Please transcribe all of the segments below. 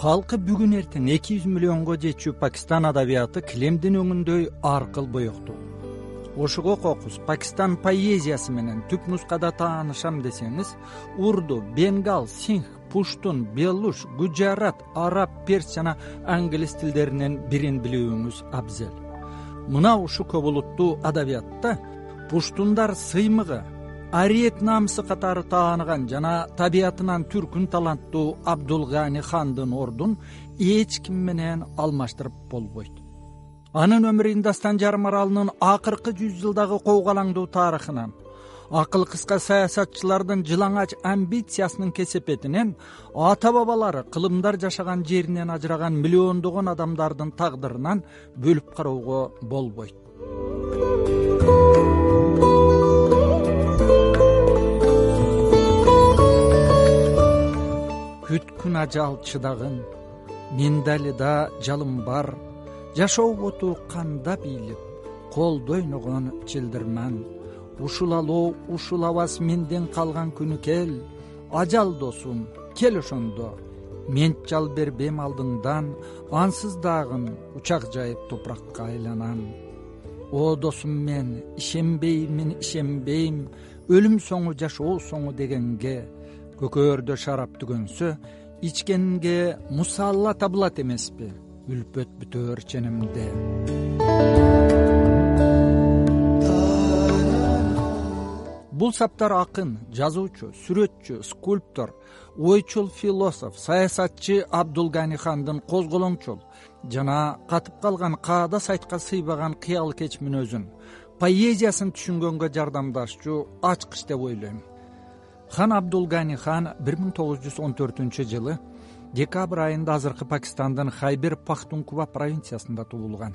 калкы бүгүн эртең эки жүз миллионго жетчү пакистан адабияты килемдин өңүндөй аркыл боектуу ошого кокус пакистан поэзиясы менен түп нускада таанышам десеңиз урду бенгал синх пуштун белуш гуджарат араб перс жана англис тилдеринен бирин билүүңүз абзел. Мына ушул көп улуттуу адабиятта пуштундар сыймыгы ариет намысы катары тааныган жана табиятынан түркүн таланттуу абдулгани хандын ордун эч ким менен алмаштырып болбойт. Анын өмүрү индастан жарым аралынын акыркы жүз жылдагы коголаңдуу тарыхынан акыл кыска саясатчылардын жылаңач амбициясынын кесепетинен ата бабалары кылымдар жашаган жеринен ажыраган миллиондогон адамдардын тагдырынан бөлүп кароого болбойт күткүн ажал чыдагын менде али да жалым бар. Жашоо оту кандап ийилип колдо ойногон чылдырман ушул алоо ушул абас менден калган күнү кел. Ажал досум кел ошондо. Мен жал бербейм алдыңдан ансыз дагы учак жайып топуракка айланам. О досум мен ишенбеймин ишенбейм. Өлүм соңу жашоо соңу дегенге көкөөрдө шарап түгөнсө ичкенге мусалла табылат эмеспи үлпөт бүтөөр ченемде. Бул саптар акын жазуучу сүрөтчү скульптор ойчул философ саясатчы абдулгани хандын козголоңчол жана катып калган каада сайтка сыйбаган кыял кеч мүнөзүн поэзиясын түшүнгөнгө жардамдашчу ачкыч деп ойлойм хан абдулгани хан бир миң тогуз жүз он төртүнчү жылы декабрь айында азыркы пакистандын хайбер пахтункува провинциясында туулган.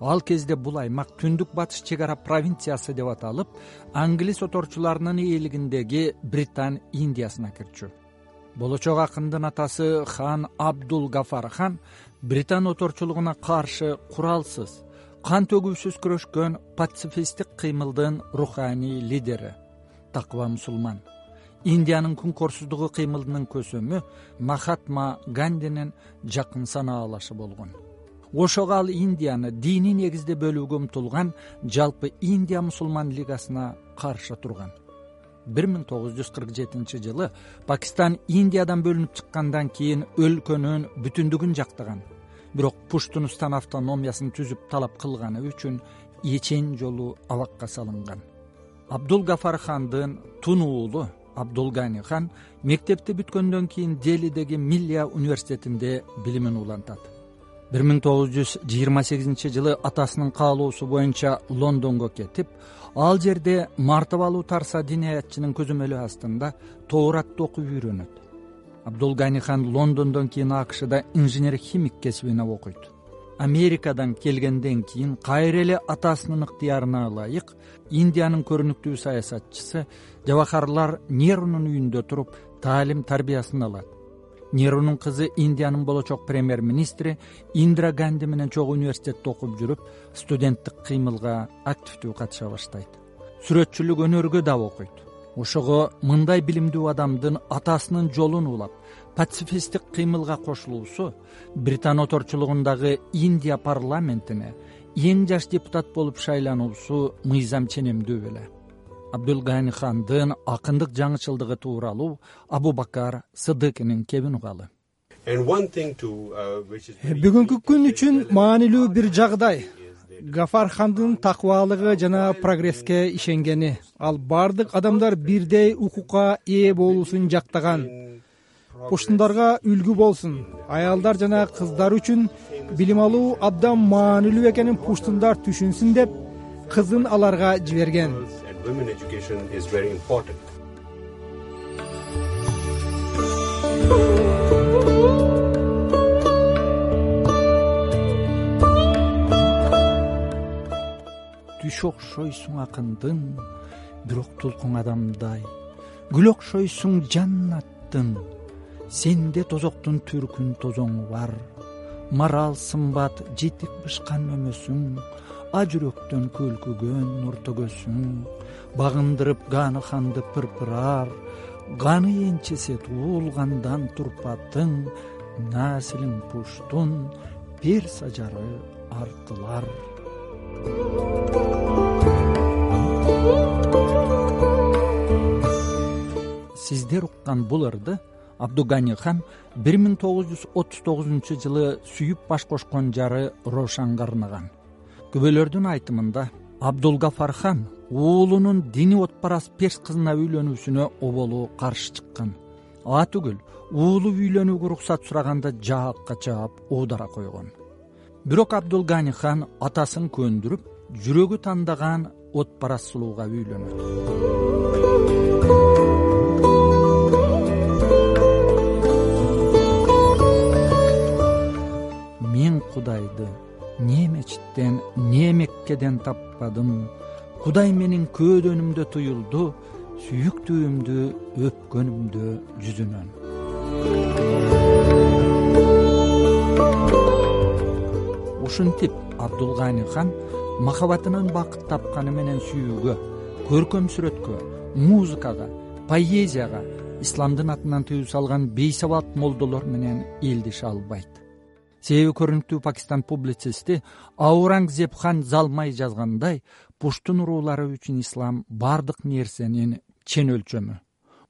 Ал кезде бул аймак түндүк батыш чек ара провинциясы деп аталып англис оторчуларынын ээлигиндеги британ индиясына кирчү. Болочок акындын атасы хан абдул гафар хан британ оторчулугуна каршы куралсыз кан төгүүсүз күрөшкөн пацифисттик кыймылдын руханий лидери такыба мусулман индиянын күнкорсуздугу кыймылынын көсөмү махатма гандинин жакын санаалашы болгон. Ошого ал индияны диний негизде бөлүүгө умтулган жалпы индия мусулман лигасына каршы турган. Бир миң тогуз жүз кырк жетинчи жылы пакистан индиядан бөлүнүп чыккандан кийин өлкөнүн бүтүндүгүн жактаган. Бирок пуштунустан автономиясын түзүп талап кылганы үчүн эчен жолу абакка салынган. Абдул гафар хандын тун уулу абдулгани хан мектепти бүткөндөн кийин делидеги миллия университетинде билимин улантат. Бир миң тогуз жүз жыйырма сегизинчи жылы атасынын каалоосу боюнча лондонго кетип ал жерде мартабалуу тарса диний аятчынын көзөмөлү астында тооратты окуп үйрөнөт. Абдулгани хан лондондон кийин акшда инженер химик кесибине окуйт америкадан келгенден кийин кайра эле атасынын ыктыярына ылайык индиянын көрүнүктүү саясатчысы жавахарлар нерунун үйүндө туруп таалим тарбиясын алат. Нерунун кызы индиянын болочок премьер министри индра ганди менен чогуу университетте окуп жүрүп студенттик кыймылга активдүү катыша баштайт. Сүрөтчүлүк өнөргө дагы окуйт ошого мындай билимдүү адамдын атасынын жолун улап пацифисттик кыймылга кошулуусу британ оторчулугундагы индия парламентине эң жаш депутат болуп шайлануусу мыйзам ченемдүү беле. Абдулгани хандын акындык жаңычылдыгы тууралуу абу бакар сыдыкинин кебин угалы. Uh, бүгүнкү күн үчүн маанилүү бир жагдай гафар хандын такыбалыгы жана прогресске ишенгени. Ал баардык адамдар бирдей укукка ээ болуусун жактаган. Пуштундарга үлгү болсун. Аялдар жана кыздар үчүн билим алуу абдан маанилүү экенин пуштундар түшүнсүн деп кызын аларга жиберген окшойсуң акындын бирок толкуң адамдай. Гүл окшойсуң жаннаттын сенде тозоктун түркүн тозоңу бар. Марал сымбат жетик бышкан өмөсүң а жүрөктөн көлкүгөн нур төгөсүң. Багындырып ганы ханды пырпырар ганы энчесе туулгандан турпатың наслиң пуштун перс ажары артылар сиздер уккан бул ырды абдугани хан бир миң тогуз жүз отуз тогузунчу жылы сүйүп баш кошкон жары рошанга арнаган. Күбөлөрдүн айтымында абдулгафар хан уулунун дини отпарас перс кызына үйлөнүүсүнө оболу каршы чыккан. Ага түгүл уулу үйлөнүүгө уруксат сураганда жаакка жаап оодара койгон. Бирок абдулгани хан атасын көндүрүп жүрөгү тандаган отпарас сулууга үйлөнөт кудайды не мечиттен не меккеден таппадым. Кудай менин көөдөнүмдө туюлду сүйүктүүмдү өпкөнүмдө жүзүнөн. Ушинтип абдулгани хан махабатынан бакыт тапканы менен сүйүүгө көркөм сүрөткө музыкага поэзияга исламдын атынан тыюу салган бейсабат молдолор менен элдеше албайт себеби көрүнүктүү пакистан публицисти аурангзеб хан залмай жазгандай пуштун уруулары үчүн ислам баардык нерсенин чен өлчөмү.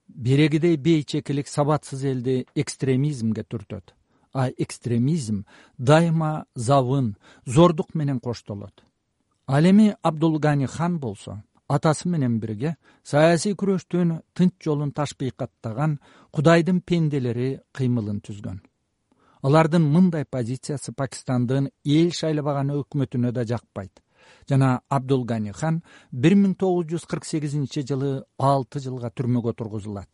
Берегидей бейчекилик сабатсыз элди экстремизмге түртөт. А экстремизм дайыма забын зордук менен коштолот. Ал эми абдулгани хан болсо атасы менен бирге саясий күрөштүн тынч жолун ташбыйкаттаган кудайдын пенделери кыймылын түзгөн алардын мындай позициясы пакистандын эл шайлабаган өкмөтүнө да жакпайт. Жана абдулгани хан бир миң тогуз жүз кырк сегизинчи жылы алты жылга түрмөгө тургузулат.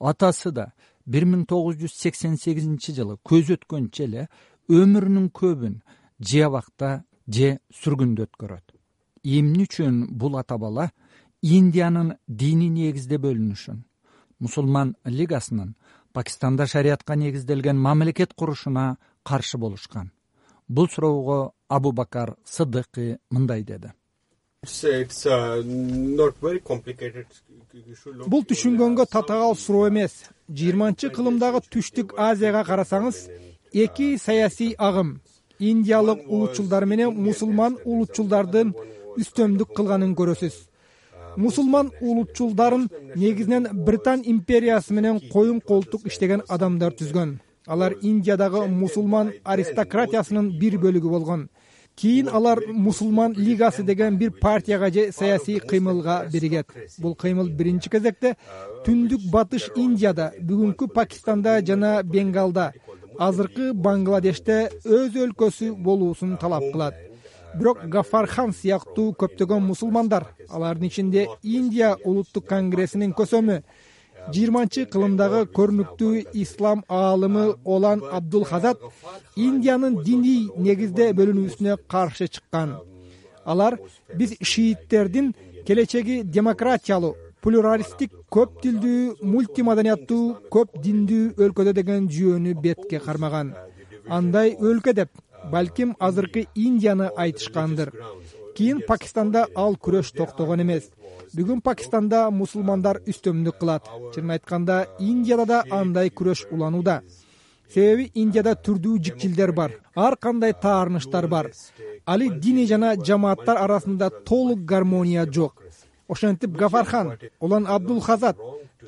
Атасы да бир миң тогуз жүз сексен сегизинчи жылы көзү өткөнчө эле өмүрүнүн көбүн же абакта же сүргүндө өткөрөт. Эмне үчүн бул ата бала индиянын диний негизде бөлүнүшүн? Мусулман лигасынын пакистанда шариятка негизделген мамлекет курушуна каршы болушкан. Бул суроого абу бакар сыдыкый мындай деди. Бул түшүнгөнгө татаал суроо эмес. Жыйырманчы кылымдагы түштүк азияга карасаңыз эки саясий агым индиялык улутчулдар менен мусулман улутчулдардын үстөмдүк кылганын көрөсүз мусулман улутчулдарын негизинен британ империясы менен коюн колтук иштеген адамдар түзгөн. Алар индиядагы мусулман аристократиясынын бир бөлүгү болгон. Кийин алар мусулман лигасы деген бир партияга же саясий кыймылга биригет бул кыймыл биринчи кезекте түндүк батыш индияда бүгүнкү пакистанда жана бенгалда азыркы бангладеште өз өлкөсү болуусун талап кылат бирок гафархан сыяктуу көптөгөн мусулмандар алардын ичинде индия улуттук конгрессинин көсөмү. Жыйырманчы кылымдагы көрүнүктүү ислам аалымы олан абдулхазат индиянын диний негизде бөлүнүүсүнө каршы чыккан. Алар биз шииттердин келечеги демократиялуу плюралисттик көп тилдүү мультимаданияттуу көп диндүү өлкөдө деген жүйөнү бетке кармаган. Андай өлкө деп балким азыркы индияны айтышкандыр. Кийин пакистанда ал күрөш токтогон эмес. Бүгүн пакистанда мусулмандар үстөмдүк кылат. Чынын айтканда индияда да андай күрөш уланууда. Себеби индияда түрдүү жикчилдер бар. Ар кандай таарынычтар бар. Али диний жана жамааттар арасында толук гармония жок. Ошентип гафархан улан абдулхазат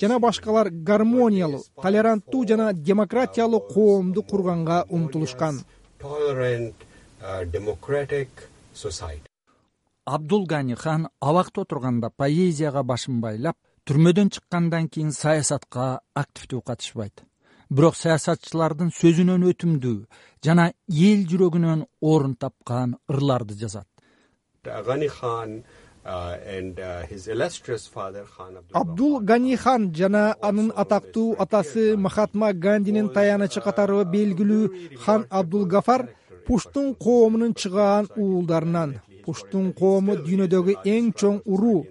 жана башкалар гармониялуу толеранттуу жана демократиялуу коомду курганга умтулушкан Uh, абдулгани хан абакта отурганда поэзияга башын байлап түрмөдөн чыккандан кийин саясатка активдүү катышпайт. Бирок саясатчылардын сөзүнөн өтүмдүү жана эл жүрөгүнөн орун тапкан ырларды жазат абдул гани хан жана анын атактуу атасы махатма гандинин таянычы катары белгилүү хан абдулгафар пуштун коомунун чыгаан уулдарынан. пуштун коому дүйнөдөгү эң чоң уруу.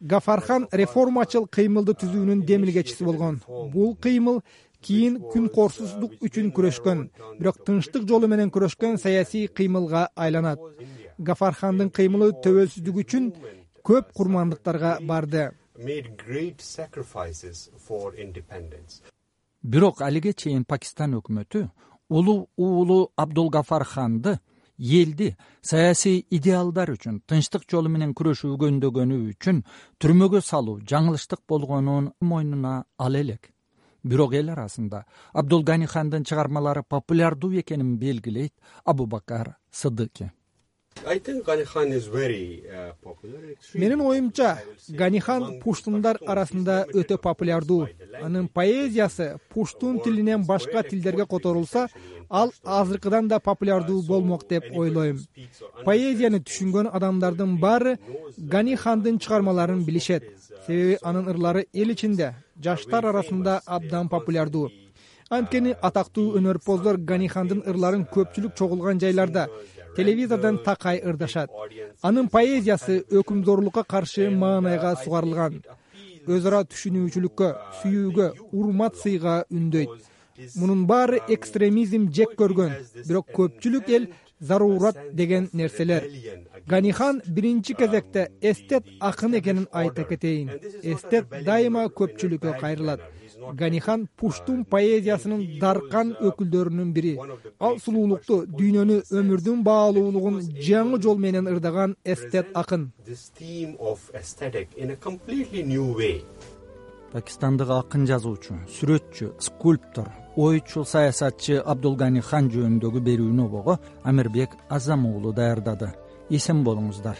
гафархан реформачыл кыймылды түзүүнүн демилгечиси болгон. бул кыймыл кийин күнкорсуздук үчүн күрөшкөн. Бирок тынчтык жолу менен күрөшкөн саясий кыймылга айланат гафархандын кыймылы төбөлсүздүк үчүн көп курмандыктарга барды. Бирок алиге чейин пакистан өкмөтү улуу уулу абдулгафар ханды элди саясий идеалдар үчүн тынчтык жолу менен күрөшүү көндөгөнү үчүн түрмөгө салуу жаңылыштык болгонун мойнуна ала элек. Бирок эл арасында абдулгани хандын чыгармалары популярдуу экенин белгилейт абубакар сыдыки менин оюмча ганихан пуштундар арасында өтө популярдуу. анын поэзиясы пуштун тилинен башка тилдерге которулса ал азыркыдан да популярдуу болмок деп ойлойм. поэзияны түшүнгөн адамдардын баары ганихандын чыгармаларын билишет. себеби анын ырлары эл ичинде жаштар арасында абдан популярдуу. анткени атактуу өнөрпоздор ганихандын ырларын көпчүлүк чогулган жайларда телевизордон такай ырдашат. Анын поэзиясы өкүмдорлукка каршы маанайга сугарылган. Өз ара түшүнүүчүлүккө сүйүүгө урмат сыйга үндөйт. Мунун баары экстремизм жек көргөн. Бирок көпчүлүк эл зарурат деген нерселер. Ганихан биринчи кезекте эстет акын экенин айта кетейин эстет дайыма көпчүлүккө кайрылат. ганихан пуштун поэзиясынын даркан өкүлдөрүнүн бири ал сулуулукту дүйнөнү өмүрдүн баалуулугун жаңы жол менен ырдаган эстет акын пакистандык акын жазуучу сүрөтчү скульптор ойчул саясатчы абдулгани хан жөнүндөгү берүүнү обого амирбек азам уулу даярдады. Эсен болуңуздар